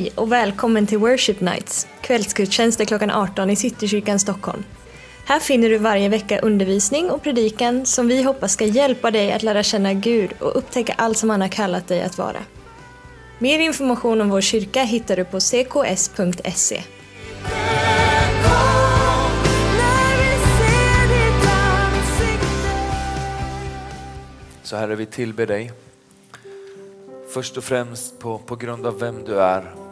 Hej och välkommen till Worship Nights, kvällsgudstjänster klockan 18 i Citykyrkan Stockholm. Här finner du varje vecka undervisning och predikan som vi hoppas ska hjälpa dig att lära känna Gud och upptäcka allt som han har kallat dig att vara. Mer information om vår kyrka hittar du på cks.se. Så Herre, vi tillber dig. Först och främst på, på grund av vem du är.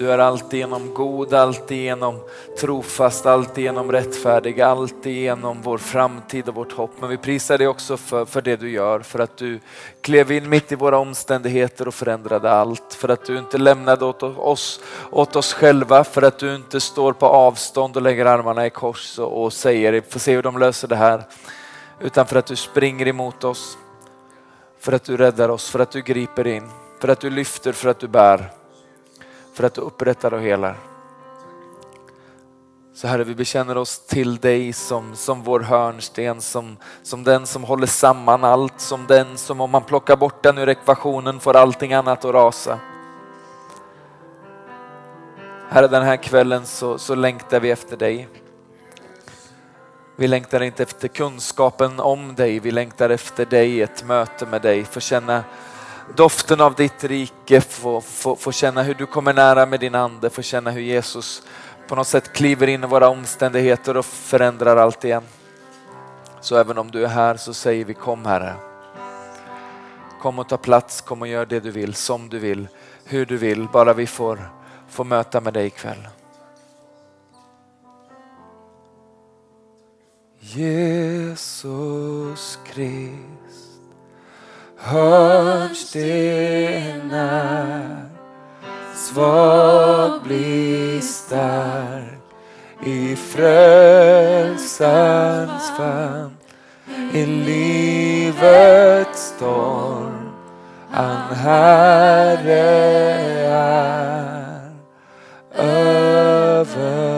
Du är alltigenom god, alltigenom trofast, alltigenom rättfärdig, alltigenom vår framtid och vårt hopp. Men vi prisar dig också för, för det du gör, för att du klev in mitt i våra omständigheter och förändrade allt. För att du inte lämnade åt oss, åt oss själva, för att du inte står på avstånd och lägger armarna i kors och, och säger, får se hur de löser det här. Utan för att du springer emot oss, för att du räddar oss, för att du griper in, för att du lyfter, för att du bär för att du upprättar och helar. Så Herre, vi bekänner oss till dig som, som vår hörnsten, som, som den som håller samman allt, som den som om man plockar bort den ur ekvationen får allting annat att rasa. Herre, den här kvällen så, så längtar vi efter dig. Vi längtar inte efter kunskapen om dig, vi längtar efter dig, ett möte med dig, få känna doften av ditt rike, få, få, få känna hur du kommer nära med din ande, få känna hur Jesus på något sätt kliver in i våra omständigheter och förändrar allt igen. Så även om du är här så säger vi kom Herre. Kom och ta plats, kom och gör det du vill, som du vill, hur du vill, bara vi får, får möta med dig ikväll. Jesus Kristus hörnstenar svag blir stark. I frälsans famn i livets storm han Herre är över.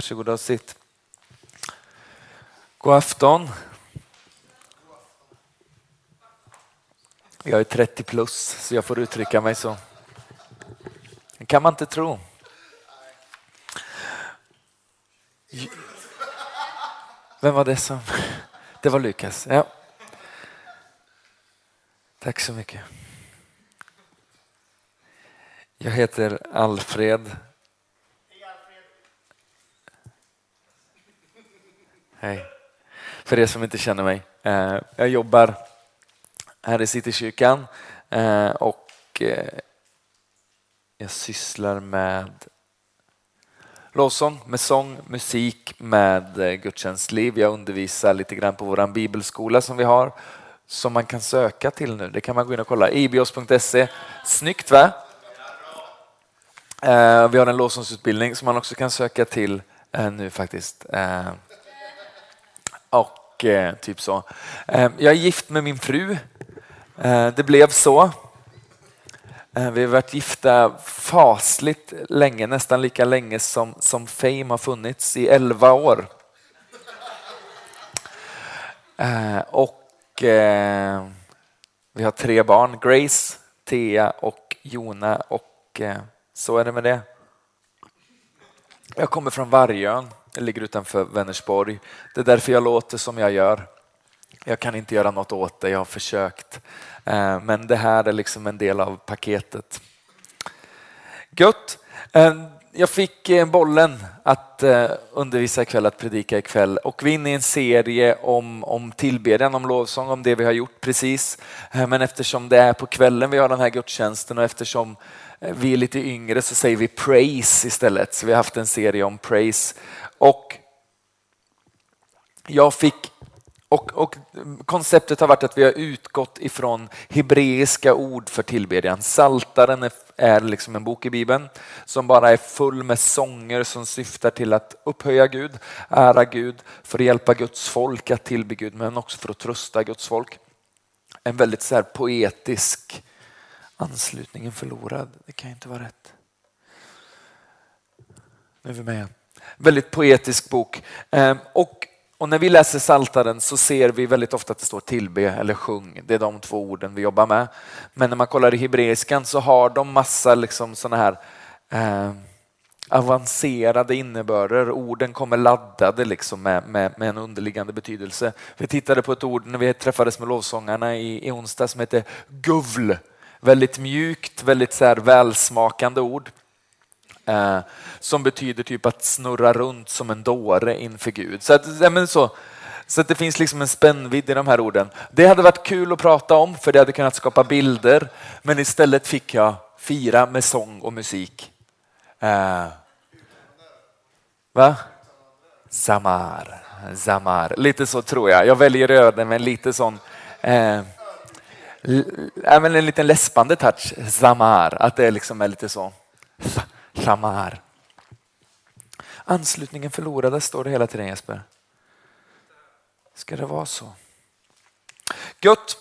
Varsågoda och sitt. God afton. Jag är 30 plus så jag får uttrycka mig så. Det kan man inte tro. Vem var det som... Det var Lukas. Ja. Tack så mycket. Jag heter Alfred Hej. För er som inte känner mig. Eh, jag jobbar här i Citykyrkan eh, och eh, jag sysslar med lovsång, med sång, musik, med gudstjänstliv. Jag undervisar lite grann på vår bibelskola som vi har som man kan söka till nu. Det kan man gå in och kolla. ibios.se. Snyggt va? Vi har en lovsångsutbildning som man också kan söka till nu faktiskt. Och eh, typ så. Eh, jag är gift med min fru. Eh, det blev så. Eh, vi har varit gifta fasligt länge, nästan lika länge som, som Fame har funnits, i elva år. Eh, och eh, vi har tre barn, Grace, Thea och Jona och ehm, så är det med det. Jag kommer från Vargön det ligger utanför Vänersborg. Det är därför jag låter som jag gör. Jag kan inte göra något åt det, jag har försökt. Eh, men det här är liksom en del av paketet. Gött! Eh, jag fick eh, bollen att undervisa ikväll, att predika ikväll och vi är inne i en serie om, om tillbedjan, om lovsång, om det vi har gjort precis. Men eftersom det är på kvällen vi har den här gudstjänsten och eftersom Eh, vi är lite yngre så säger vi praise istället. Så vi har haft en serie om praise och jag fick och, och, konceptet har varit att vi har utgått ifrån hebreiska ord för tillbedjan. Saltaren är, är liksom en bok i Bibeln som bara är full med sånger som syftar till att upphöja Gud, ära Gud, för att hjälpa Guds folk att tillbe Gud, men också för att trösta Guds folk. En väldigt så här poetisk Anslutningen förlorad, det kan inte vara rätt. Nu är vi med väldigt poetisk bok. Ehm, och Och när vi läser saltaren så ser vi väldigt ofta att det står tillbe eller sjung. Det är de två orden vi jobbar med. Men när man kollar i hebreiskan så har de massa liksom såna här eh, avancerade innebörder. Orden kommer laddade liksom med, med, med, en underliggande betydelse. Vi tittade på ett ord när vi träffades med lovsångarna i, i onsdag som heter guvl. Väldigt mjukt, väldigt så här välsmakande ord. Eh, som betyder typ att snurra runt som en dåre inför Gud. Så, att, ja, men så, så att det finns liksom en spännvidd i de här orden. Det hade varit kul att prata om för det hade kunnat skapa bilder. Men istället fick jag fira med sång och musik. Eh, va? Zamar. Zamar. Lite så tror jag. Jag väljer öden med lite sån eh, även en liten läspande touch. Zamar. Att det liksom är lite så. Zamar. Anslutningen förlorades står det hela tiden Jesper. Ska det vara så? Gött.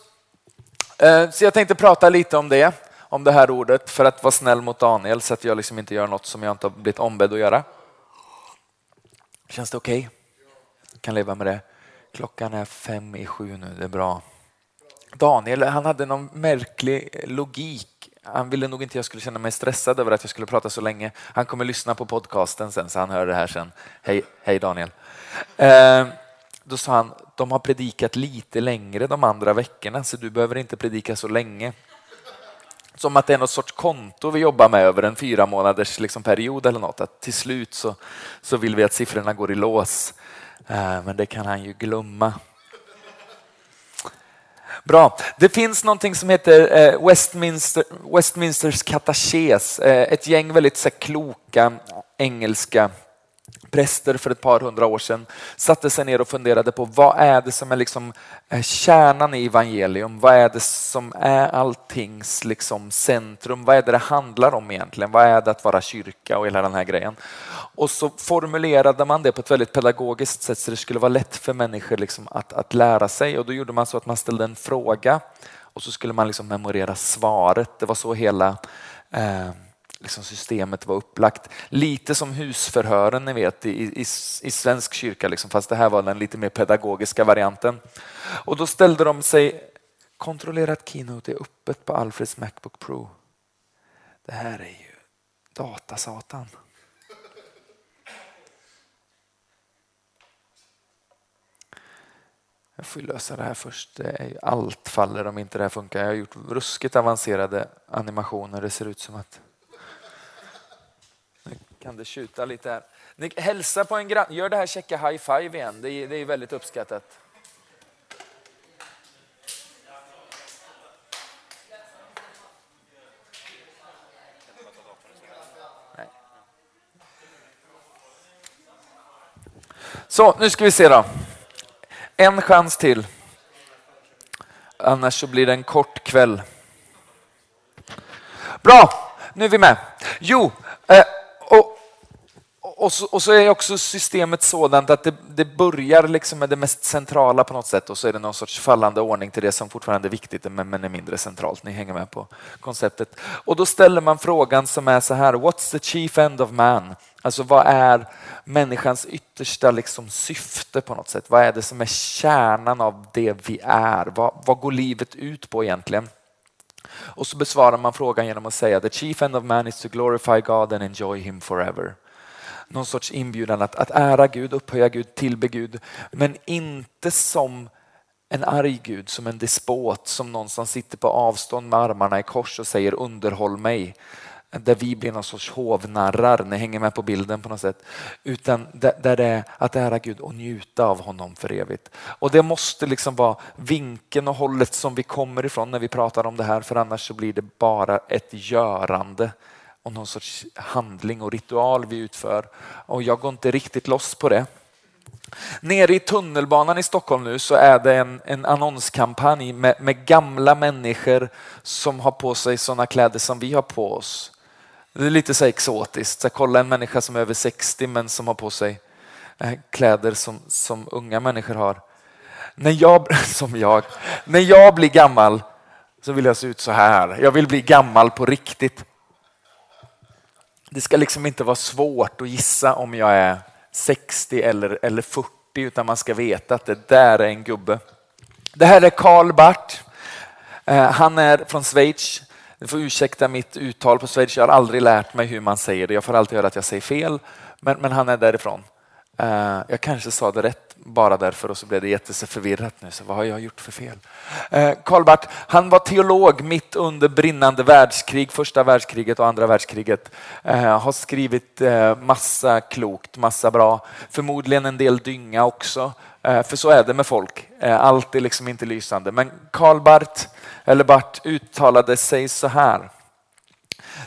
Eh, så jag tänkte prata lite om det, om det här ordet för att vara snäll mot Daniel så att jag liksom inte gör något som jag inte har blivit ombedd att göra. Känns det okej? Okay? Kan leva med det. Klockan är fem i sju nu, det är bra. Daniel, han hade någon märklig logik. Han ville nog inte jag skulle känna mig stressad över att jag skulle prata så länge. Han kommer lyssna på podcasten sen så han hör det här sen. Hej, hej Daniel. Eh, då sa han, de har predikat lite längre de andra veckorna så du behöver inte predika så länge. Som att det är något sorts konto vi jobbar med över en fyra månaders liksom period eller något. Att till slut så, så vill vi att siffrorna går i lås. Eh, men det kan han ju glömma. Bra. Det finns någonting som heter eh, Westminster, Westminsters katakes. Eh, ett gäng väldigt så kloka engelska präster för ett par hundra år sedan satte sig ner och funderade på vad är det som är liksom eh, kärnan i evangelium? Vad är det som är alltings liksom centrum? Vad är det det handlar om egentligen? Vad är det att vara kyrka och hela den här grejen? Och så formulerade man det på ett väldigt pedagogiskt sätt så det skulle vara lätt för människor liksom att, att lära sig och då gjorde man så att man ställde en fråga och så skulle man liksom memorera svaret. Det var så hela eh, liksom systemet var upplagt. Lite som husförhören ni vet i, i, i svensk kyrka, liksom, fast det här var den lite mer pedagogiska varianten. Och då ställde de sig, kontrollera att Keynote är öppet på Alfreds Macbook Pro. Det här är ju datasatan. Jag får lösa det här först. allt faller om inte det här funkar. Jag har gjort ruskigt avancerade animationer. Det ser ut som att kan det tjuta lite här. Ni, hälsa på en granne. Gör det här checka high five igen. Det är, det är väldigt uppskattat. Så, nu ska vi se då. En chans till. Annars så blir det en kort kväll. Bra, nu är vi med. Jo, eh, och, så, och så är också systemet sådant att det, det börjar liksom med det mest centrala på något sätt och så är det någon sorts fallande ordning till det som fortfarande är viktigt men, men är mindre centralt. Ni hänger med på konceptet. Och då ställer man frågan som är så här, what's the chief end of man? Alltså vad är människans yttersta liksom syfte på något sätt? Vad är det som är kärnan av det vi är? Vad, vad går livet ut på egentligen? Och så besvarar man frågan genom att säga the chief end of man is to glorify God and enjoy him forever. Någon sorts inbjudan att, att ära Gud, upphöja Gud, tillbe Gud, men inte som en arg Gud, som en despot, som någon som sitter på avstånd med armarna i kors och säger underhåll mig där vi blir någon sorts hovnarrar, ni hänger med på bilden på något sätt. Utan där, det är att ära Gud och njuta av honom för evigt. Och det måste liksom vara vinkeln och hållet som vi kommer ifrån när vi pratar om det här för annars så blir det bara ett görande och någon sorts handling och ritual vi utför. Och jag går inte riktigt loss på det. Nere i tunnelbanan i Stockholm nu så är det en, en annonskampanj med, med gamla människor som har på sig sådana kläder som vi har på oss. Det är lite så exotiskt. Så kolla en människa som är över 60 men som har på sig eh, kläder som, som unga människor har. När jag, som jag, när jag blir gammal så vill jag se ut så här. Jag vill bli gammal på riktigt. Det ska liksom inte vara svårt att gissa om jag är 60 eller, eller 40 utan man ska veta att det där är en gubbe. Det här är Karl Bart. Eh, han är från Schweiz. Ni får ursäkta mitt uttal på Schweiz. Jag har aldrig lärt mig hur man säger det. Jag får alltid höra att jag säger fel. Men, men han är därifrån. Eh, jag kanske sa det rätt bara därför och så blev det jätteförvirrat nu. Så vad har jag gjort för fel? Eh, Karl Barth, han var teolog mitt under brinnande världskrig, första världskriget och andra världskriget. Eh, har skrivit eh, massa klokt, massa bra. Förmodligen en del dynga också. För så är det med folk. Allt är liksom inte lysande. Men Karl Barth, eller Barth uttalade sig så här.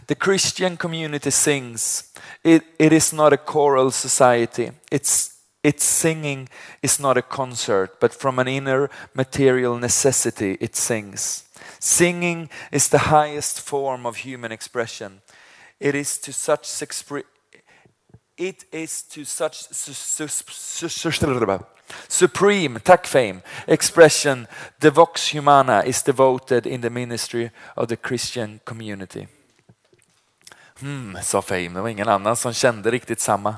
The Christian community sings It, it is not a choral society. It's, its singing is not a concert, but from an inner material necessity it sings. Singing is the highest form of human expression. It is to such expre- it is to such su- su- su- supreme, expression the vox humana is devoted in the ministry of the Christian community. Hmm, sa Fame. Det var ingen annan som kände riktigt samma.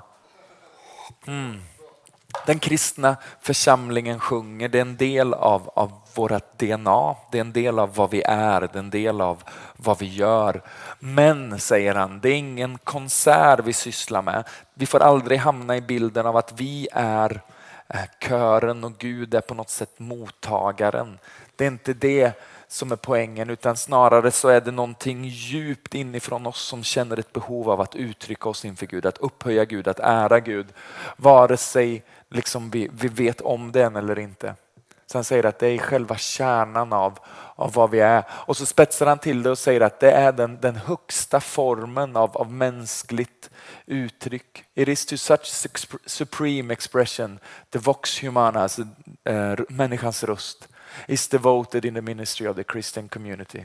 Hmm. Den kristna församlingen sjunger, det är en del av, av vårt DNA, det är en del av vad vi är, det är en del av vad vi gör. Men, säger han, det är ingen konsert vi sysslar med. Vi får aldrig hamna i bilden av att vi är eh, kören och Gud är på något sätt mottagaren. Det är inte det som är poängen utan snarare så är det någonting djupt inifrån oss som känner ett behov av att uttrycka oss inför Gud, att upphöja Gud, att ära Gud. Vare sig liksom vi, vi vet om det än eller inte. Så han säger att det är själva kärnan av, av vad vi är. Och så spetsar han till det och säger att det är den, den högsta formen av, av mänskligt uttryck. It is to such supreme expression, the vox humana, alltså, äh, människans röst is devoted in the ministry of the Christian community.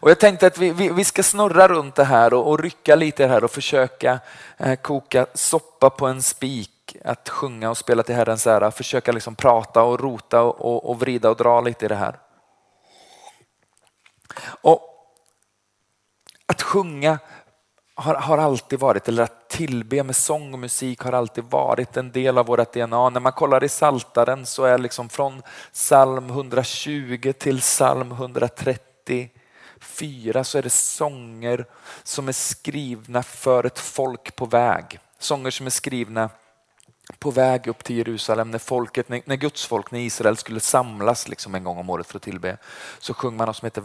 Och jag tänkte att vi, vi, vi ska snurra runt det här och, och rycka lite här och försöka eh, koka soppa på en spik. Att sjunga och spela till Herrens ära, försöka liksom prata och rota och, och, och vrida och dra lite i det här. Och Att sjunga har, har alltid varit, eller att tillbe med sång och musik har alltid varit en del av vårt DNA. När man kollar i Saltaren så är liksom från psalm 120 till psalm 134 så är det sånger som är skrivna för ett folk på väg. Sånger som är skrivna på väg upp till Jerusalem när folket, när, när Guds folk, när Israel skulle samlas liksom en gång om året för att tillbe, så sjöng man något som heter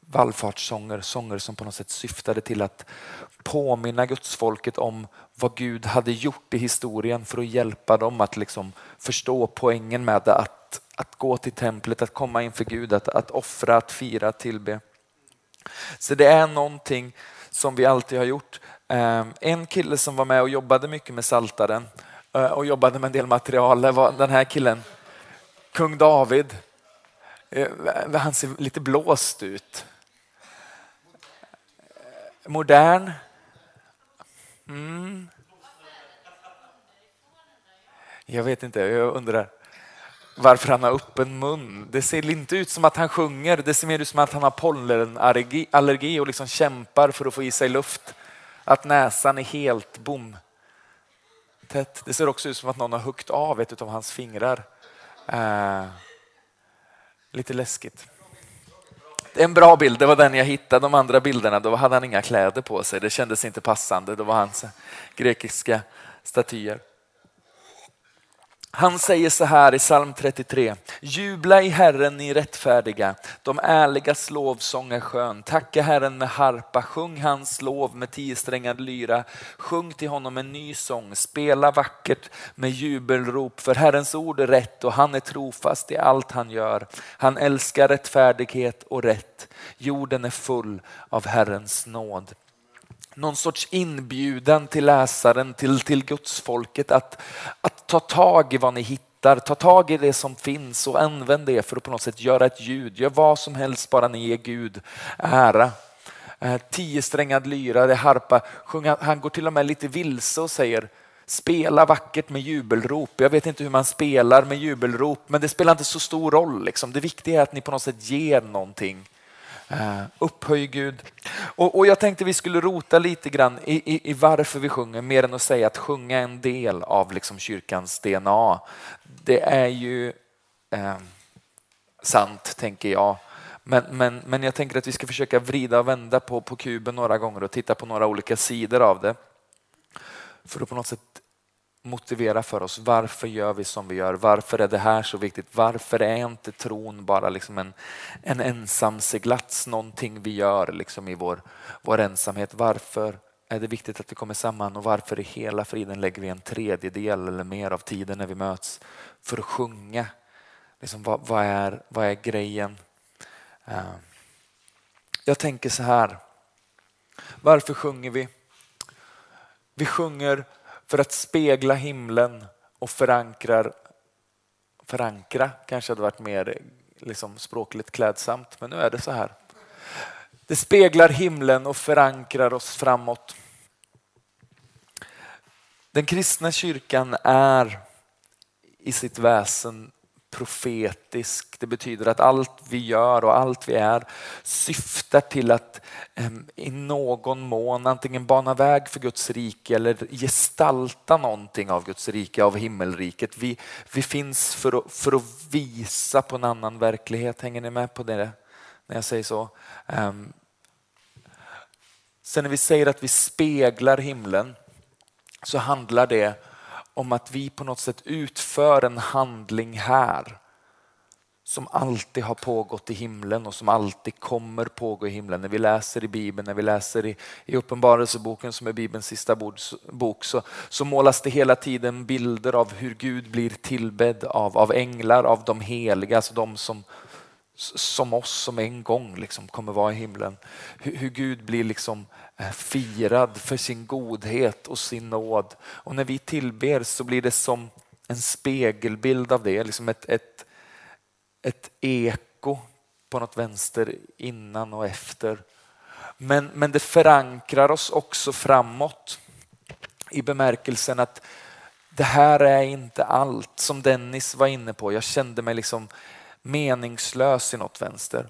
vallfartssånger, sånger som på något sätt syftade till att påminna Guds folket om vad Gud hade gjort i historien för att hjälpa dem att liksom förstå poängen med det, att, att gå till templet, att komma inför Gud, att, att offra, att fira, att tillbe. Så det är någonting som vi alltid har gjort. Ehm, en kille som var med och jobbade mycket med saltaren eh, och jobbade med en del material. Var den här killen, kung David. Eh, han ser lite blåst ut. Modern. Mm. Jag vet inte, jag undrar varför han har öppen mun. Det ser inte ut som att han sjunger, det ser mer ut som att han har pollenallergi och liksom kämpar för att få i sig luft. Att näsan är helt bom tätt. Det ser också ut som att någon har huggit av ett av hans fingrar. Eh, lite läskigt. En bra bild, det var den jag hittade. De andra bilderna, då hade han inga kläder på sig. Det kändes inte passande. Det var hans grekiska statyer. Han säger så här i psalm 33. Jubla i Herren ni rättfärdiga, de ärligas lovsång är skön. Tacka Herren med harpa, sjung hans lov med tiosträngad lyra. Sjung till honom en ny sång, spela vackert med jubelrop. För Herrens ord är rätt och han är trofast i allt han gör. Han älskar rättfärdighet och rätt. Jorden är full av Herrens nåd någon sorts inbjudan till läsaren, till, till gudsfolket att, att ta tag i vad ni hittar, ta tag i det som finns och använd det för att på något sätt göra ett ljud. Gör vad som helst bara ni ger Gud ära. Eh, tio strängad lyra, det harpa, harpa. Han går till och med lite vilse och säger spela vackert med jubelrop. Jag vet inte hur man spelar med jubelrop men det spelar inte så stor roll. Liksom. Det viktiga är att ni på något sätt ger någonting. Eh, upphöj Gud. Och, och, jag tänkte vi skulle rota lite grann i, i, i, varför vi sjunger, mer än att säga att sjunga är en del av liksom kyrkans DNA. Det är ju eh, sant, tänker jag. Men, men, men jag tänker att vi ska försöka vrida och vända på, på kuben några gånger och titta på några olika sidor av det. För att på något sätt motivera för oss varför gör vi som vi gör? Varför är det här så viktigt? Varför är inte tron bara liksom en, en ensam seglats, någonting vi gör liksom i vår, vår ensamhet? Varför är det viktigt att vi kommer samman och varför i hela friden lägger vi en tredjedel eller mer av tiden när vi möts för att sjunga? Liksom, vad, vad, är, vad är grejen? Eh, jag tänker så här. Varför sjunger vi? Vi sjunger för att spegla himlen och förankrar, förankra kanske hade varit mer liksom språkligt klädsamt, men nu är det så här. Det speglar himlen och förankrar oss framåt. Den kristna kyrkan är i sitt väsen profetisk. Det betyder att allt vi gör och allt vi är syftar till att ehm, i någon mån antingen bana väg för Guds rike eller gestalta någonting av Guds rike, av himmelriket. Vi, vi finns för att, för att visa på en annan verklighet. Hänger ni med på det när jag säger så? Ehm, sen när vi säger att vi speglar himlen så handlar det om att vi på något sätt utför en handling här som alltid har pågått i himlen och som alltid kommer pågå i himlen. När vi läser i Bibeln, när vi läser i, i Uppenbarelseboken som är Bibelns sista bok så, så målas det hela tiden bilder av hur Gud blir tillbedd av, av änglar, av de heliga, alltså de som, som oss som en gång liksom kommer vara i himlen. Hur, hur Gud blir liksom eh, firad för sin godhet och sin nåd. Och när vi tillber så blir det som en spegelbild av det, liksom ett, ett, ett eko på något vänster innan och efter. Men, men det förankrar oss också framåt i bemärkelsen att det här är inte allt. Som Dennis var inne på, jag kände mig liksom meningslös i något vänster.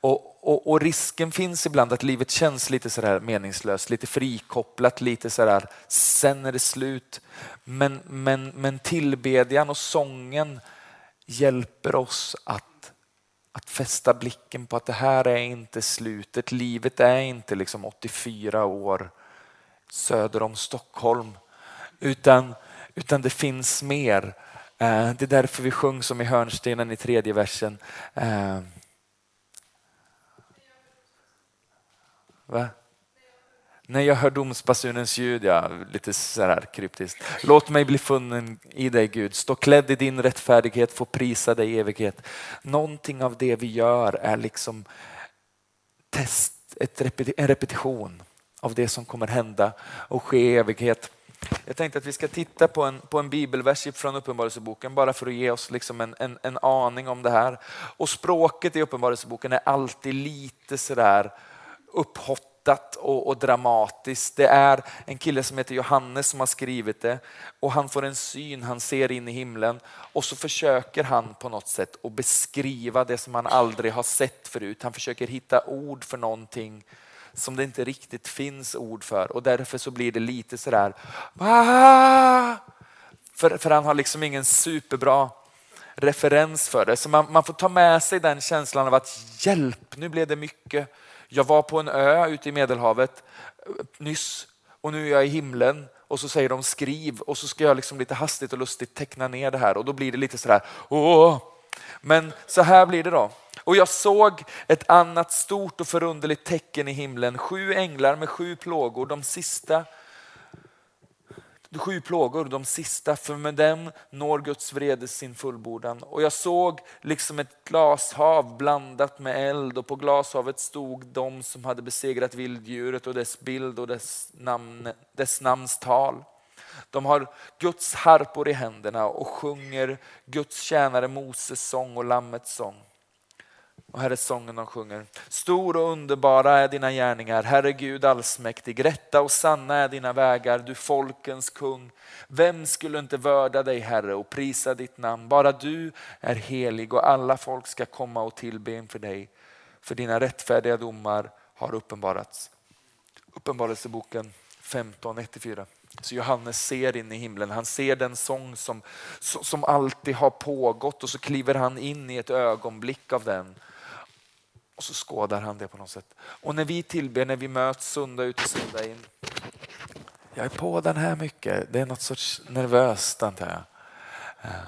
Och, och, och, risken finns ibland att livet känns lite sådär meningslöst, lite frikopplat, lite sådär sen är det slut. Men, men, men tillbedjan och sången hjälper oss att, att fästa blicken på att det här är inte slutet. Livet är inte liksom 84 år söder om Stockholm. Utan, utan det finns mer. Eh, det är därför vi sjöng som i hörnstenen i tredje versen. Eh, va? När jag hör domsbasunens ljud, ja, lite sådär kryptiskt. Låt mig bli funnen i dig Gud, stå klädd i din rättfärdighet, få prisa dig i evighet. Någonting av det vi gör är liksom test, ett repeti en repetition av det som kommer hända och ske i evighet. Jag tänkte att vi ska titta på en, på en bibelvers från Uppenbarelseboken bara för att ge oss liksom en, en, en aning om det här. Och språket i Uppenbarelseboken är alltid lite sådär upphottat och, och, dramatiskt. Det är en kille som heter Johannes som har skrivit det och han får en syn, han ser in i himlen och så försöker han på något sätt att beskriva det som han aldrig har sett förut. Han försöker hitta ord för någonting som det inte riktigt finns ord för och därför så blir det lite sådär för, för han har liksom ingen superbra referens för det. Så man, man får ta med sig den känslan av att hjälp, nu blev det mycket. Jag var på en ö ute i Medelhavet nyss och nu är jag i himlen och så säger de skriv och så ska jag liksom lite hastigt och lustigt teckna ner det här och då blir det lite sådär åh. Men så här blir det då. Och jag såg ett annat stort och förunderligt tecken i himlen, sju änglar med sju plågor, de sista sju plågor, de sista, för med dem når Guds vrede sin fullbordan. Och jag såg liksom ett glashav blandat med eld och på glashavet stod de som hade besegrat vilddjuret och dess bild och dess, namn, dess namns tal. De har Guds harpor i händerna och sjunger Guds tjänare Moses sång och Lammets sång. Och här är sången de sjunger. Stor och underbara är dina gärningar, Herre Gud allsmäktig. Rätta och sanna är dina vägar, du folkens kung. Vem skulle inte vörda dig Herre och prisa ditt namn? Bara du är helig och alla folk ska komma och tillbe inför dig. för dina rättfärdiga domar har uppenbarats. Uppenbarelseboken 15, 1-4. Så Johannes ser in i himlen, han ser den sång som, som alltid har pågått och så kliver han in i ett ögonblick av den. Och så skådar han det på något sätt. Och när vi tillber, när vi möts söndag ut och söndag in. Jag är på den här mycket, det är något sorts nervöst antar jag. Eh,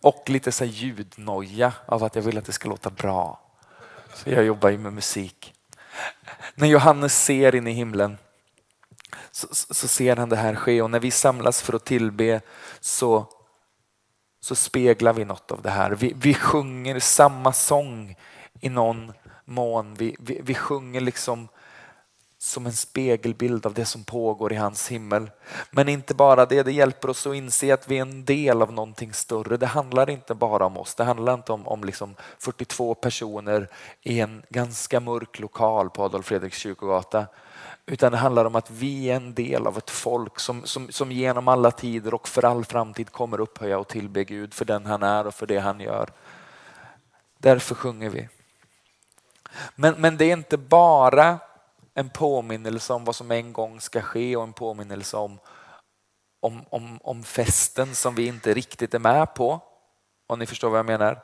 och lite så ljudnoja av att jag vill att det ska låta bra. Så jag jobbar ju med musik. När Johannes ser in i himlen så, så, ser han det här ske och när vi samlas för att tillbe så, så speglar vi något av det här. Vi, vi sjunger samma sång i någon mån. Vi, vi, vi sjunger liksom som en spegelbild av det som pågår i hans himmel. Men inte bara det, det hjälper oss att inse att vi är en del av någonting större. Det handlar inte bara om oss, det handlar inte om, om liksom 42 personer i en ganska mörk lokal på Adolf Fredriks kyrkogata. Utan det handlar om att vi är en del av ett folk som, som, som genom alla tider och för all framtid kommer upphöja och tillbe Gud för den han är och för det han gör. Därför sjunger vi. Men, men det är inte bara en påminnelse om vad som en gång ska ske och en påminnelse om, om, om, om festen som vi inte riktigt är med på. Om ni förstår vad jag menar.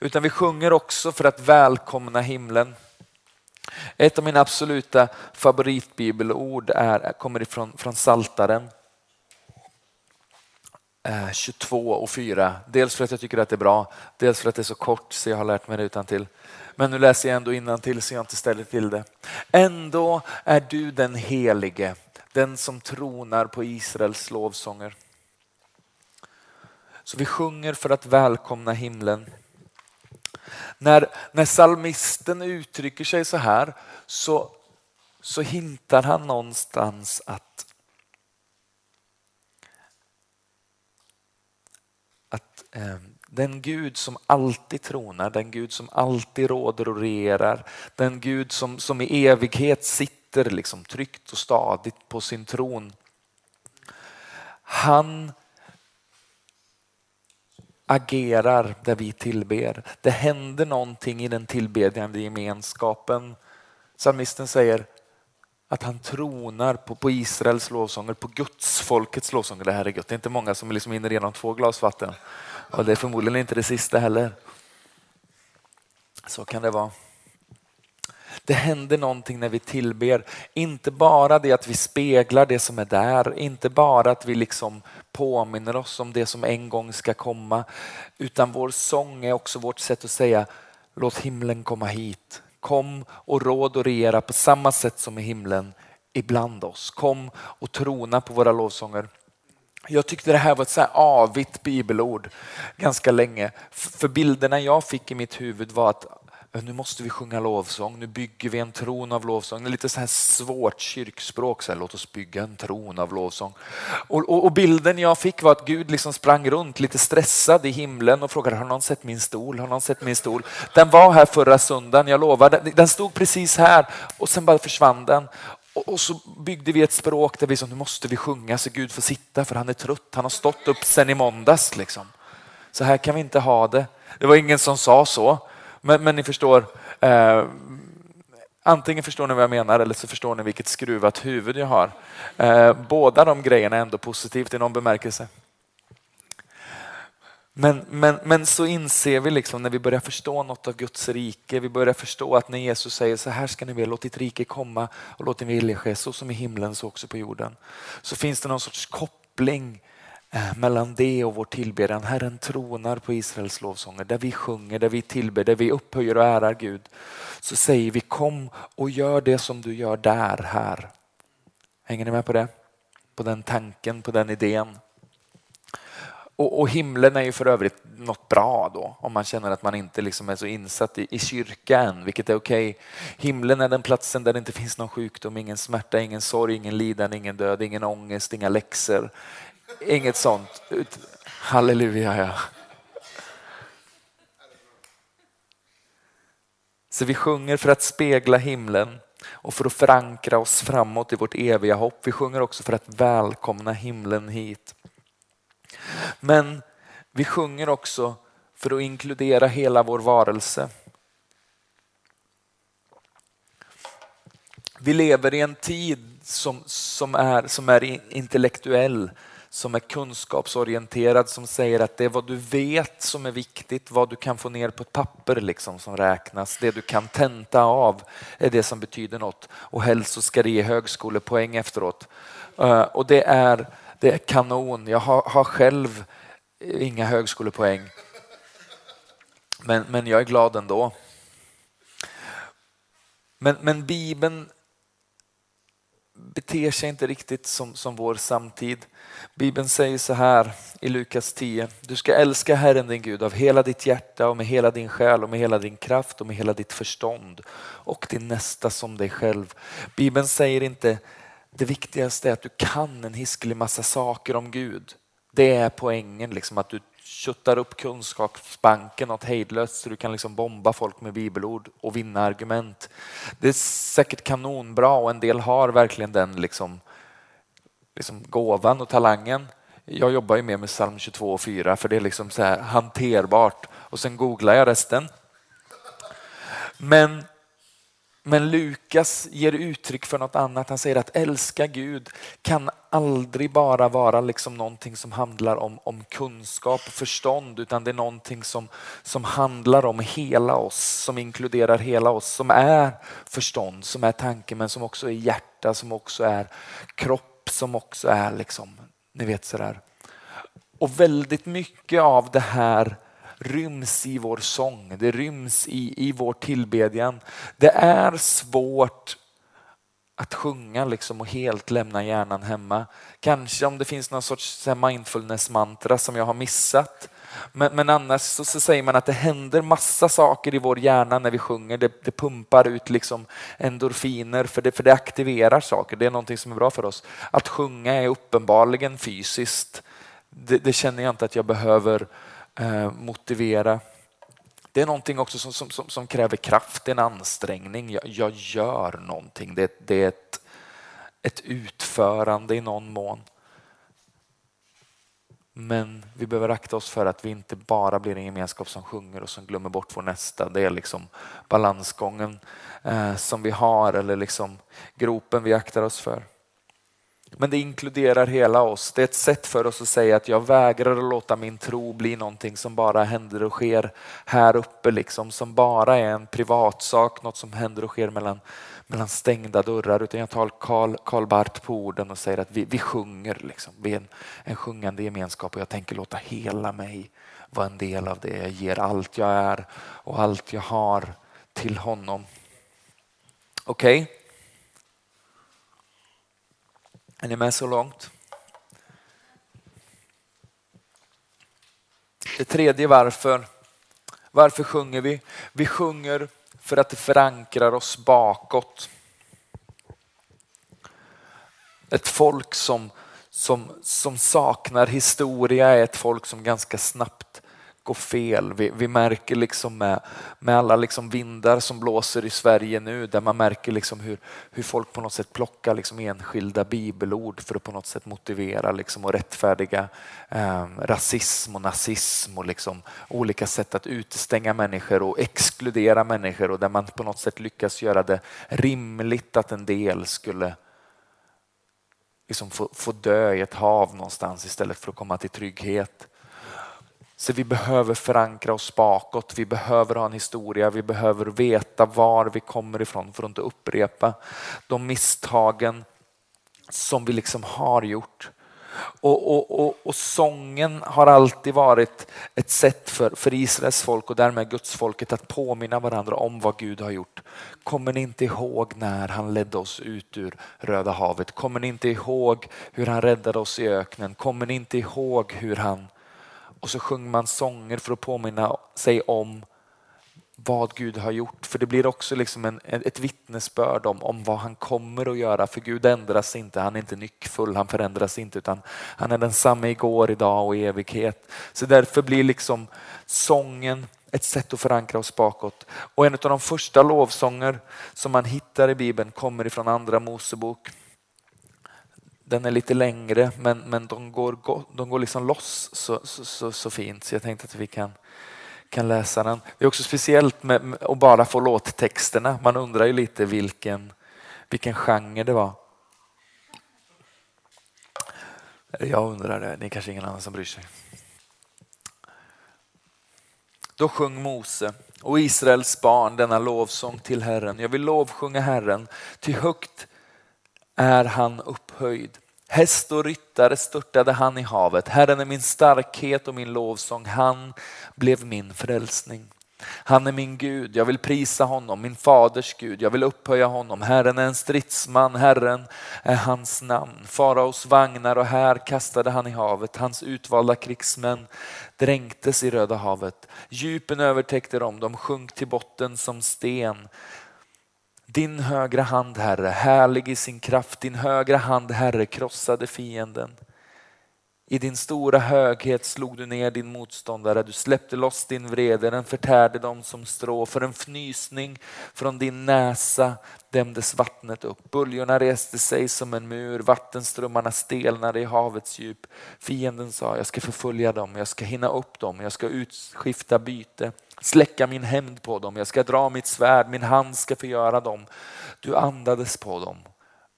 Utan vi sjunger också för att välkomna himlen. Ett av mina absoluta favoritbibelord är, kommer ifrån från Saltaren eh, 22 och 4. Dels för att jag tycker att det är bra, dels för att det är så kort så jag har lärt mig det utan till. Men nu läser jag ändå innan till så jag inte ställer till det. Ändå är du den helige, den som tronar på Israels lovsånger. Så vi sjunger för att välkomna himlen. När, när salmisten uttrycker sig så här så, så hintar han någonstans att att eh, den Gud som alltid tronar, den Gud som alltid råder och regerar, den Gud som, som i evighet sitter liksom tryggt och stadigt på sin tron. Han agerar där vi tillber. Det händer någonting i den tillbedjande gemenskapen. Psalmisten säger att han tronar på, på Israels lovsånger, på Guds folkets lovsånger. Det här är gött. Det är inte många som liksom hinner igenom två glas vatten. Och det är förmodligen inte det sista heller. Så kan det vara. Det händer någonting när vi tillber. Inte bara det att vi speglar det som är där, inte bara att vi liksom påminner oss om det som en gång ska komma, utan vår sång är också vårt sätt att säga låt himlen komma hit. Kom och råd och regera på samma sätt som i himlen ibland oss. Kom och trona på våra lovsånger. Jag tyckte det här var ett så här avigt bibelord ganska länge. För bilderna jag fick i mitt huvud var att nu måste vi sjunga lovsång, nu bygger vi en tron av lovsång. Det är lite så här svårt kyrkspråk, så här, låt oss bygga en tron av lovsång. Och, och, och, bilden jag fick var att Gud liksom sprang runt lite stressad i himlen och frågade, har någon sett min stol? Har någon sett min stol? Den var här förra söndagen, jag lovar, den, den stod precis här och sen bara försvann den. Och så byggde vi ett språk där vi sa, nu måste vi sjunga så Gud får sitta för han är trött. Han har stått upp sen i måndags. Liksom. Så här kan vi inte ha det. Det var ingen som sa så. Men, men ni förstår, eh, antingen förstår ni vad jag menar eller så förstår ni vilket skruvat huvud jag har. Eh, båda de grejerna är ändå positivt i någon bemärkelse. Men, men, men så inser vi liksom när vi börjar förstå något av Guds rike, vi börjar förstå att när Jesus säger så här ska ni vilja, låt ditt rike komma och låt din vilja ske så som i himlen så också på jorden. Så finns det någon sorts koppling eh, Eh, mellan det och vår tillbedjan. Herren tronar på Israels lovsånger, där vi sjunger, där vi tillber, där vi upphöjer och ärar Gud. Så säger vi kom och gör det som du gör där, här. Hänger ni med på det? På den tanken, på den idén. Och, och, himlen är ju för övrigt något bra då, om man känner att man inte liksom är så insatt i, i kyrkan, vilket är okej. Okay. Himlen är den platsen där det inte finns någon sjukdom, ingen smärta, ingen sorg, ingen lidande, ingen död, ingen ångest, inga läxor. Inget sånt. Halleluja, ja. Så vi sjunger för att spegla himlen och för att förankra oss framåt i vårt eviga hopp. Vi sjunger också för att välkomna himlen hit. Men vi sjunger också för att inkludera hela vår varelse. Vi lever i en tid som, som, är, som är intellektuell, som är kunskapsorienterad, som säger att det är vad du vet som är viktigt, vad du kan få ner på ett papper liksom som räknas. Det du kan tenta av är det som betyder något och helst så ska det ge högskolepoäng efteråt. Eh, och det är, det är kanon. Jag har, har själv inga högskolepoäng. Men, men jag är glad ändå. Men, men Bibeln beter sig inte riktigt som, som vår samtid. Bibeln säger så här i Lukas 10. Du ska älska Herren din Gud av hela ditt hjärta och med hela din själ och med hela din kraft och med hela ditt förstånd och din nästa som dig själv. Bibeln säger inte det viktigaste är att du kan en hiskelig massa saker om Gud. Det är poängen, liksom, att du köttar upp kunskapsbanken något hejdlöst så du kan liksom bomba folk med bibelord och vinna argument. Det är säkert kanonbra och en del har verkligen den liksom, liksom gåvan och talangen. Jag jobbar ju mer med psalm 22 och 4 för det är liksom så här hanterbart och sen googlar jag resten. Men men Lukas ger uttryck för något annat. Han säger att älska Gud kan aldrig bara vara liksom någonting som handlar om, om kunskap och förstånd utan det är någonting som, som handlar om hela oss, som inkluderar hela oss, som är förstånd, som är tanke men som också är hjärta, som också är kropp, som också är liksom, ni vet sådär. Och väldigt mycket av det här ryms i vår sång, det ryms i, i vår tillbedjan. Det är svårt att sjunga liksom och helt lämna hjärnan hemma. Kanske om det finns någon sorts mindfulness-mantra som jag har missat. Men, men annars så, så, säger man att det händer massa saker i vår hjärna när vi sjunger. Det, det pumpar ut liksom endorfiner för det, för det aktiverar saker. Det är någonting som är bra för oss. Att sjunga är uppenbarligen fysiskt. Det, det känner jag inte att jag behöver Eh, motivera. Det är någonting också som, som, som, som kräver kraft, en ansträngning. Jag, jag gör någonting. Det, det är ett, ett utförande i någon mån. Men vi behöver akta oss för att vi inte bara blir en gemenskap som sjunger och som glömmer bort vår nästa. Det är liksom balansgången eh, som vi har eller liksom gropen vi aktar oss för. Men det inkluderar hela oss. Det är ett sätt för oss att säga att jag vägrar att låta min tro bli någonting som bara händer och sker här uppe, liksom, som bara är en privatsak, något som händer och sker mellan, mellan stängda dörrar. Utan jag tar Karl, Karl Barth på orden och säger att vi, vi sjunger. Liksom. Vi är en, en sjungande gemenskap och jag tänker låta hela mig vara en del av det. Jag ger allt jag är och allt jag har till honom. Okej? Okay? Är ni med så långt? Det tredje varför. Varför sjunger vi? Vi sjunger för att det förankrar oss bakåt. Ett folk som, som, som saknar historia är ett folk som ganska snabbt och fel. Vi, vi märker liksom med, med alla liksom vindar som blåser i Sverige nu där man märker liksom hur, hur folk på något sätt plockar liksom enskilda bibelord för att på något sätt motivera liksom och rättfärdiga eh, rasism och nazism och liksom olika sätt att utestänga människor och exkludera människor och där man på något sätt lyckas göra det rimligt att en del skulle liksom få, få dö i ett hav någonstans istället för att komma till trygghet. Så vi behöver förankra oss bakåt, vi behöver ha en historia, vi behöver veta var vi kommer ifrån för att inte upprepa de misstagen som vi liksom har gjort. Och, och, och, och, sången har alltid varit ett sätt för, för Israels folk och därmed Guds folket att påminna varandra om vad Gud har gjort. Kommer ni inte ihåg när han ledde oss ut ur Röda havet? Kommer ni inte ihåg hur han räddade oss i öknen? Kommer ni inte ihåg hur han och så sjunger man sånger för att påminna sig om vad Gud har gjort. För det blir också liksom en, ett vittnesbörd om, om vad han kommer att göra. För Gud ändras inte, han är inte nyckfull, han förändras inte utan han är densamme igår, idag och i evighet. Så därför blir liksom sången ett sätt att förankra oss bakåt. Och en av de första lovsånger som man hittar i Bibeln kommer ifrån andra Mosebok. Den är lite längre men, men de går, de går liksom loss så, så, så, så fint så jag tänkte att vi kan, kan läsa den. Det är också speciellt med, med att bara få låttexterna. Man undrar ju lite vilken, vilken genre det var. Jag undrar det, det är kanske ingen annan som bryr sig. Då sjöng Mose och Israels barn denna lovsång till Herren. Jag vill lovsjunga Herren, ty högt är han upphöjd. Häst och ryttare störtade han i havet. Herren är min starkhet och min lovsång. Han blev min frälsning. Han är min Gud, jag vill prisa honom, min faders Gud, jag vill upphöja honom. Herren är en stridsman, Herren är hans namn. Faraos vagnar och här kastade han i havet, hans utvalda krigsmän dränktes i Röda havet. Djupen övertäckte dem, de sjönk till botten som sten. Din högra hand, Herre, härlig i sin kraft, din högra hand, Herre, krossade fienden. I din stora höghet slog du ner din motståndare, du släppte loss din vrede, den förtärde dem som strå. För en fnysning från din näsa dämdes vattnet upp. Buljorna reste sig som en mur, vattenströmmarna stelnade i havets djup. Fienden sa, jag ska förfölja dem, jag ska hinna upp dem, jag ska utskifta byte, släcka min hämnd på dem, jag ska dra mitt svärd, min hand ska förgöra dem. Du andades på dem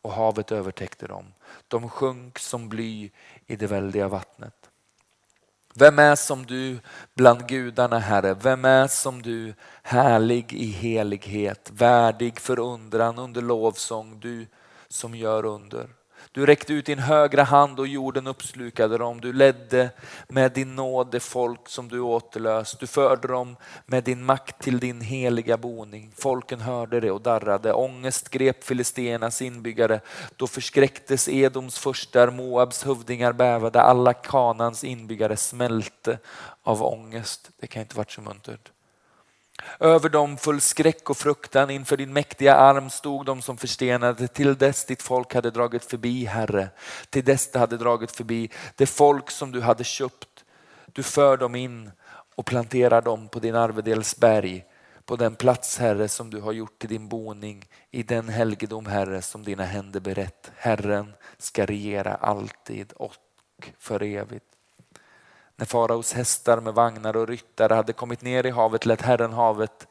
och havet övertäckte dem. De sjönk som bly i det väldiga vattnet. Vem är som du bland gudarna, Herre? Vem är som du, härlig i helighet, värdig för undran under lovsång, du som gör under. Du räckte ut din högra hand och jorden uppslukade dem. Du ledde med din nåd det folk som du återlöst. Du förde dem med din makt till din heliga boning. Folken hörde det och darrade. Ångest grep filisternas inbyggare. Då förskräcktes Edoms förstar, Moabs hövdingar bävade. Alla Kanans inbyggare smälte av ångest. Det kan inte varit så muntert. Över dem full skräck och fruktan inför din mäktiga arm stod de som förstenade till dess ditt folk hade dragit förbi, Herre. Till dess det hade dragit förbi det folk som du hade köpt. Du för dem in och planterar dem på din arvedelsberg, på den plats, Herre, som du har gjort till din boning, i den helgedom, Herre, som dina händer berett. Herren ska regera alltid och för evigt. När faraos hästar med vagnar och ryttare hade kommit ner i havet lät Herren havet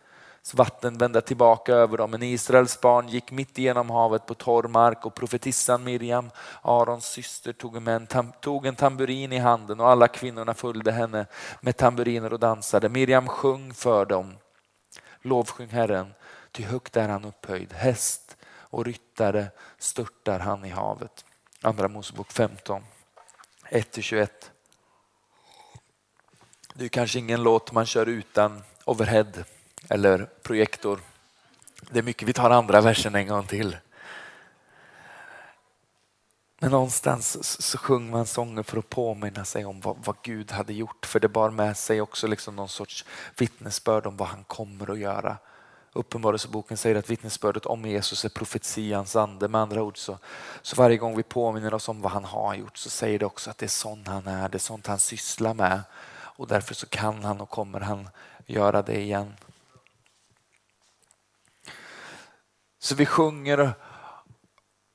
vatten vända tillbaka över dem. Men Israels barn gick mitt igenom havet på torr mark och profetissan Miriam, Arons syster, tog en, tog en tamburin i handen och alla kvinnorna följde henne med tamburiner och dansade. Miriam sjöng för dem. Lovsjung Herren, ty högt är han upphöjd. Häst och ryttare störtar han i havet. Andra Mosebok 15, 1-21. Det är kanske ingen låt man kör utan overhead eller projektor. Det är mycket, vi tar andra versen en gång till. Men någonstans så sjunger man sånger för att påminna sig om vad, vad, Gud hade gjort. För det bar med sig också liksom någon sorts vittnesbörd om vad han kommer att göra. Uppenbarelseboken säger att vittnesbördet om Jesus är profetians ande. Med andra ord så, så varje gång vi påminner oss om vad han har gjort så säger det också att det är sånt han är, det är sånt han sysslar med och därför så kan han och kommer han göra det igen. Så vi sjunger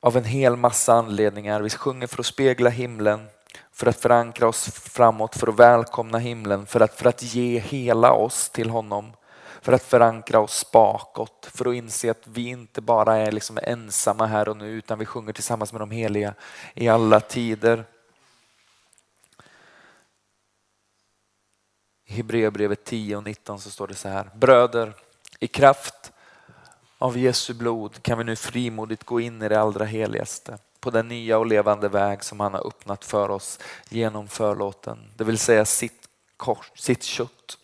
av en hel massa anledningar. Vi sjunger för att spegla himlen, för att förankra oss framåt, för att välkomna himlen, för att, för att ge hela oss till honom, för att förankra oss bakåt, för att inse att vi inte bara är liksom ensamma här och nu utan vi sjunger tillsammans med de heliga i alla tider. Hebreerbrevet 10 och 19 så står det så här. Bröder, i kraft av Jesu blod kan vi nu frimodigt gå in i det allra heligaste på den nya och levande väg som han har öppnat för oss genom förlåten, det vill säga sitt, kors, sitt kött.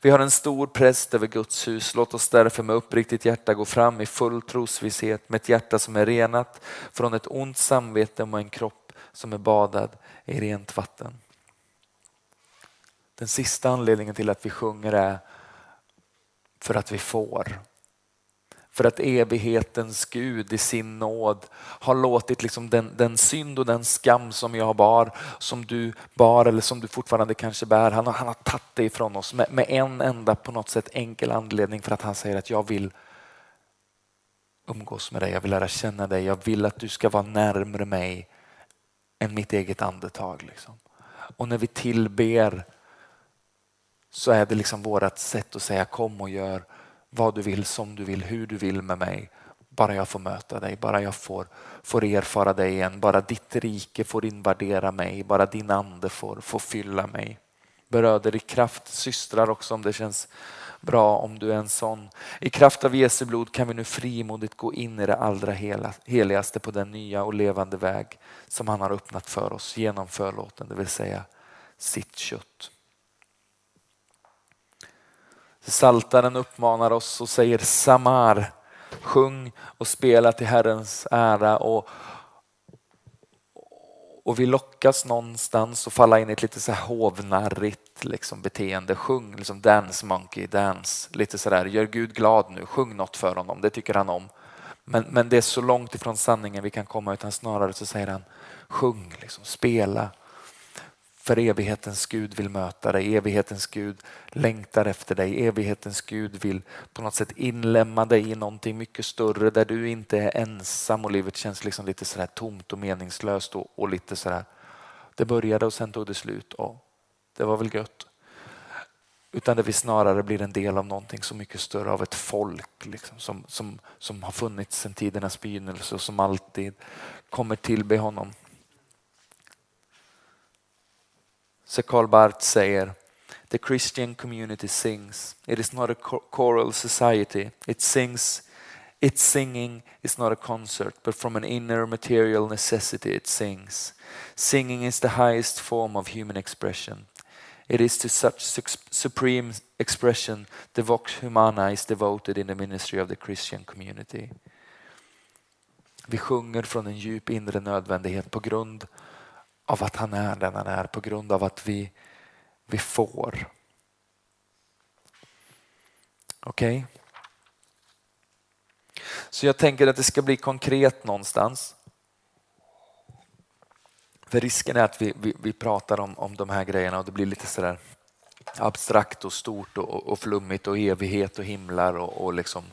Vi har en stor präst över Guds hus. Låt oss därför med uppriktigt hjärta gå fram i full trosvisshet med ett hjärta som är renat från ett ont samvete och en kropp som är badad i rent vatten. Den sista anledningen till att vi sjunger är för att vi får. För att evighetens Gud i sin nåd har låtit liksom den, den synd och den skam som jag bar, som du bar eller som du fortfarande kanske bär, han har, han har tagit det ifrån oss med, med en enda på något sätt enkel anledning för att han säger att jag vill umgås med dig, jag vill lära känna dig, jag vill att du ska vara närmre mig än mitt eget andetag. Liksom. Och när vi tillber så är det liksom vårt sätt att säga kom och gör vad du vill, som du vill, hur du vill med mig. bara jag får möta dig, bara jag får, får erfara dig igen, bara ditt rike får invadera mig, bara din ande får, får fylla mig. Bröder i kraft, systrar också om det känns bra om du är en sån. I kraft av Jesu blod kan vi nu frimodigt gå in i det allra heligaste på den nya och levande väg som han har öppnat för oss genom förlåten, det vill säga sitt kött. Saltaren uppmanar oss och säger Samar, sjung och spela till Herrens ära och, och vi lockas någonstans att falla in i ett lite så här hovnarrigt liksom beteende. Sjung liksom dance monkey, dance, lite sådär, gör Gud glad nu, sjung något för honom, det tycker han om. Men, men det är så långt ifrån sanningen vi kan komma utan snarare så säger han sjung, liksom, spela. För evighetens Gud vill möta dig, evighetens Gud längtar efter dig, evighetens Gud vill på något sätt inlämna dig i någonting mycket större där du inte är ensam och livet känns liksom lite sådär tomt och meningslöst och, och lite sådär. Det började och sen tog det slut och det var väl gött. Utan det vi snarare blir en del av någonting så mycket större, av ett folk liksom, som, som, som har funnits sedan tidernas begynnelse och som alltid kommer tillbe honom. Så Karl Barth säger The Christian community sings. It is not a choral society. It sings its singing is not a concert, but from an inner material necessity it sings. Singing is the highest form of human expression. It is to such supreme expression the Vox Humana is devoted in the ministry of the Christian community. Vi sjunger från en djup inre nödvändighet på grund av att han är den han är, på grund av att vi, vi får. Okej? Okay? Så jag tänker att det ska bli konkret någonstans. För risken är att vi, vi, vi pratar om, om de här grejerna och det blir lite sådär abstrakt och stort och, och flummigt och evighet och himlar och, och liksom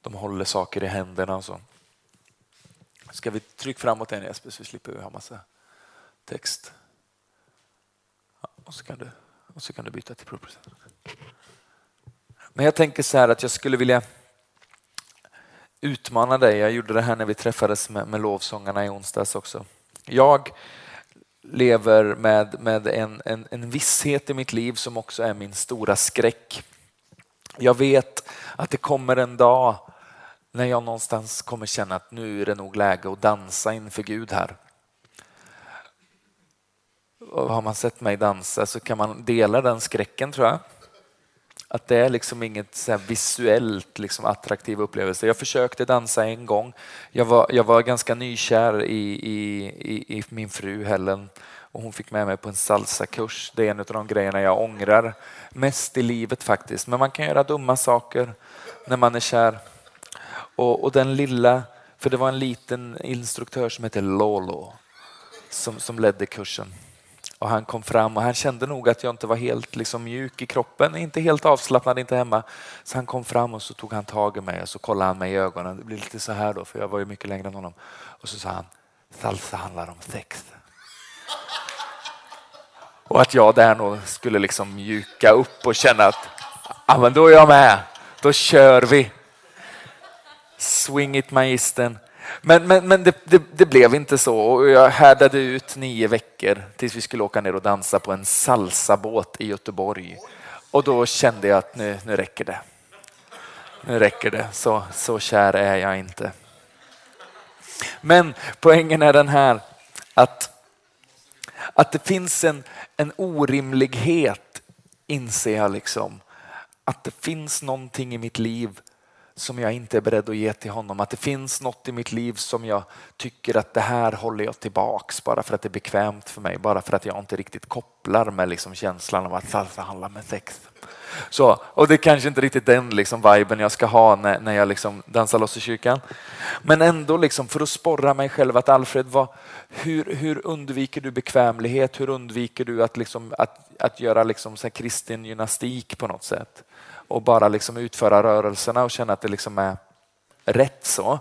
de håller saker i händerna och så. Ska vi trycka framåt en Jesper så slipper vi ha massa text. Ja, och, så kan du, och så kan du byta till proprocessor. Men jag tänker så här att jag skulle vilja utmana dig. Jag gjorde det här när vi träffades med, med lovsångarna i onsdags också. Jag lever med, med en, en, en visshet i mitt liv som också är min stora skräck. Jag vet att det kommer en dag när jag någonstans kommer känna att nu är det nog läge att dansa inför Gud här. Och har man sett mig dansa så kan man dela den skräcken tror jag. Att det är liksom inget så visuellt liksom attraktiv upplevelse. Jag försökte dansa en gång. Jag var, jag var ganska nykär i, i, i, i min fru Helen och hon fick med mig på en salsakurs. Det är en av de grejerna jag ångrar mest i livet faktiskt. Men man kan göra dumma saker när man är kär. Och, och den lilla, för det var en liten instruktör som hette Lolo som, som ledde kursen. Och han kom fram och han kände nog att jag inte var helt liksom, mjuk i kroppen, inte helt avslappnad, inte hemma. Så han kom fram och så tog han tag i mig och så kollade han mig i ögonen. Det blir lite så här då, för jag var ju mycket längre än honom. Och så sa han, salsa handlar om sex. Och att jag där nog skulle liksom mjuka upp och känna att ja, men då är jag med, då kör vi. Swing it magistern. Men, men, men det, det, det, blev inte så och jag härdade ut nio veckor tills vi skulle åka ner och dansa på en salsabåt i Göteborg. Och då kände jag att nu, nu räcker det. Nu räcker det, så, så kär är jag inte. Men poängen är den här att, att det finns en, en orimlighet, inser jag liksom. Att det finns någonting i mitt liv som jag inte är beredd att ge till honom. Att det finns något i mitt liv som jag tycker att det här håller jag tillbaks bara för att det är bekvämt för mig. Bara för att jag inte riktigt kopplar med liksom känslan av att salsa handlar med sex. Så, och det är kanske inte riktigt den liksom viben jag ska ha när, när jag liksom dansar loss i kyrkan. Men ändå liksom för att sporra mig själv att Alfred, vad, hur, hur undviker du bekvämlighet? Hur undviker du att, liksom, att, att göra liksom så kristen gymnastik på något sätt? Och bara liksom utföra rörelserna och känna att det liksom är rätt så.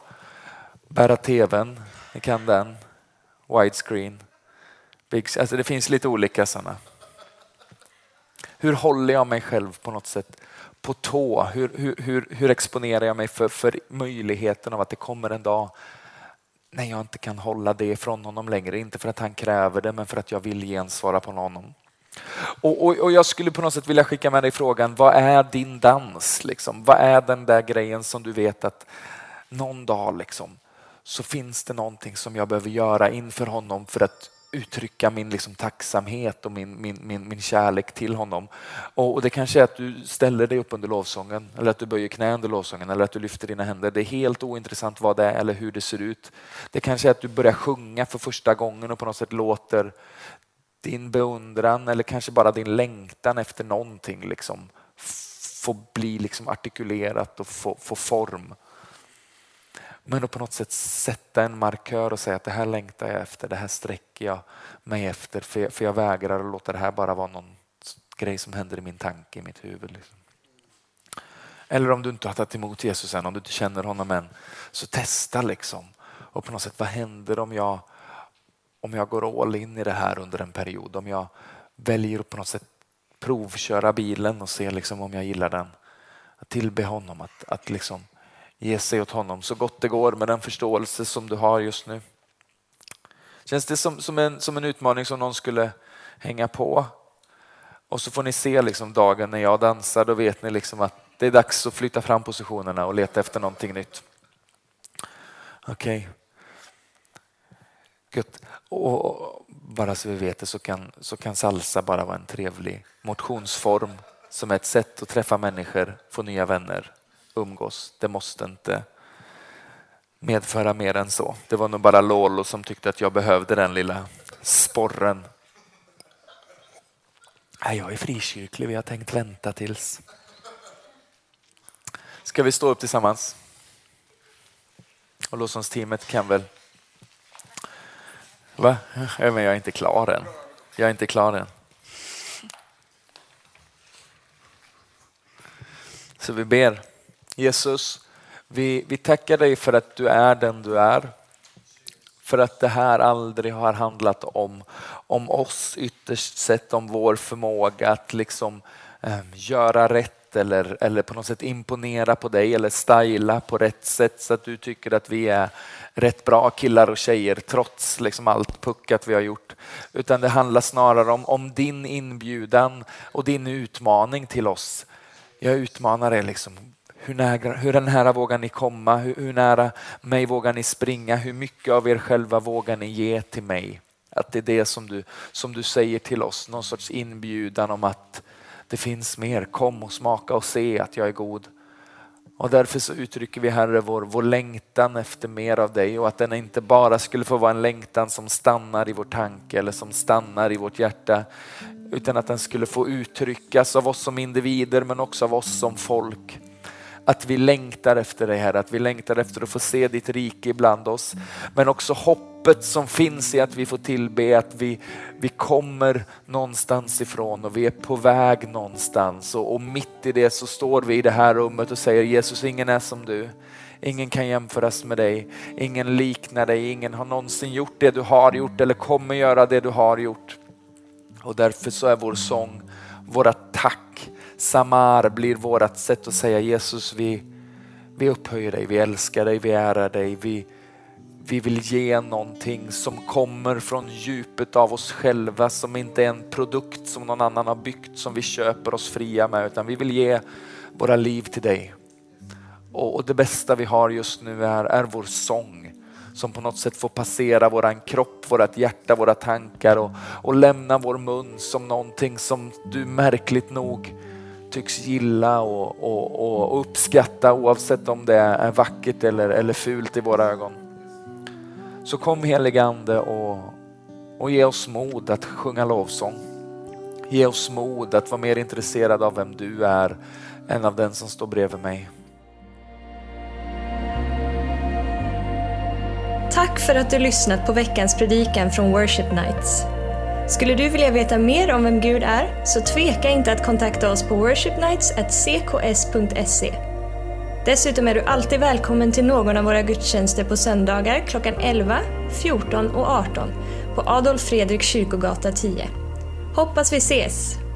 Bära tvn, ni kan den. Widescreen. Big, alltså det finns lite olika sådana. Hur håller jag mig själv på något sätt på tå? Hur, hur, hur, hur exponerar jag mig för, för möjligheten av att det kommer en dag när jag inte kan hålla det ifrån honom längre? Inte för att han kräver det, men för att jag vill gensvara på honom. Och, och, och, jag skulle på något sätt vilja skicka med dig frågan, vad är din dans? Liksom? Vad är den där grejen som du vet att någon dag liksom, så finns det någonting som jag behöver göra inför honom för att uttrycka min liksom tacksamhet och min, min, min, min kärlek till honom. Och, och, Det kanske är att du ställer dig upp under lovsången eller att du böjer knä under lovsången eller att du lyfter dina händer. Det är helt ointressant vad det är eller hur det ser ut. Det kanske är att du börjar sjunga för första gången och på något sätt låter din beundran eller kanske bara din längtan efter någonting liksom få bli liksom artikulerat och få, få form. Men att på något sätt sätta en markör och säga att det här längtar jag efter, det här sträcker jag mig efter för jag, för jag vägrar att låta det här bara vara någon grej som händer i min tanke, i mitt huvud. Liksom. Eller om du inte har tagit emot Jesus än, om du inte känner honom än, så testa liksom. Och på något sätt, vad händer om jag, om jag går all in i det här under en period? Om jag väljer att på något sätt provköra bilen och se liksom om jag gillar den. Att tillbe honom, att, att liksom ge sig åt honom så gott det går med den förståelse som du har just nu. Känns det som, som, en, som en utmaning som någon skulle hänga på? Och så får ni se liksom dagen när jag dansar, då vet ni liksom att det är dags att flytta fram positionerna och leta efter någonting nytt. Okej. Okay. Och bara så vi vet det så kan, så kan salsa bara vara en trevlig motionsform som är ett sätt att träffa människor, få nya vänner umgås. Det måste inte medföra mer än så. Det var nog bara Lolo som tyckte att jag behövde den lilla sporren. jag är frikyrklig, vi har tänkt vänta tills. Ska vi stå upp tillsammans? Och lovsångsteamet kan väl... Va? Jag är inte klar än. Jag är inte klar än. Så vi ber. Jesus, vi, vi tackar dig för att du är den du är. För att det här aldrig har handlat om, om oss ytterst sett, om vår förmåga att liksom eh, göra rätt eller, eller på något sätt imponera på dig eller styla på rätt sätt så att du tycker att vi är rätt bra killar och tjejer trots liksom allt puckat vi har gjort. Utan det handlar snarare om, om din inbjudan och din utmaning till oss. Jag utmanar er. liksom, hur nära, hur nära vågar ni komma? Hur, hur nära mig vågar ni springa? Hur mycket av er själva vågar ni ge till mig? Att det är det som du, som du säger till oss, någon sorts inbjudan om att det finns mer. Kom och smaka och se att jag är god. Och därför så uttrycker vi Herre vår, vår längtan efter mer av dig och att den inte bara skulle få vara en längtan som stannar i vår tanke eller som stannar i vårt hjärta utan att den skulle få uttryckas av oss som individer men också av oss som folk att vi längtar efter dig Herre, att vi längtar efter att få se ditt rike ibland oss. Men också hoppet som finns i att vi får tillbe att vi, vi kommer någonstans ifrån och vi är på väg någonstans. Och, och mitt i det så står vi i det här rummet och säger Jesus, ingen är som du. Ingen kan jämföras med dig, ingen liknar dig, ingen har någonsin gjort det du har gjort eller kommer göra det du har gjort. Och därför så är vår sång, våra tack Samar blir vårt sätt att säga Jesus, vi, vi upphöjer dig, vi älskar dig, vi ärar dig. Vi, vi vill ge någonting som kommer från djupet av oss själva, som inte är en produkt som någon annan har byggt, som vi köper oss fria med, utan vi vill ge våra liv till dig. Och, och det bästa vi har just nu är, är vår sång som på något sätt får passera våran kropp, vårat hjärta, våra tankar och, och lämna vår mun som någonting som du märkligt nog tycks gilla och, och, och, uppskatta oavsett om det är vackert eller, eller fult i våra ögon. Så kom helige Ande och, och ge oss mod att sjunga lovsång. Ge oss mod att vara mer intresserad av vem du är än av den som står bredvid mig. Tack för att du lyssnat på veckans predikan från Worship Nights. Skulle du vilja veta mer om vem Gud är, så tveka inte att kontakta oss på worshipnights.cks.se. Dessutom är du alltid välkommen till någon av våra gudstjänster på söndagar klockan 11, 14 och 18 på Adolf Fredrik kyrkogata 10. Hoppas vi ses!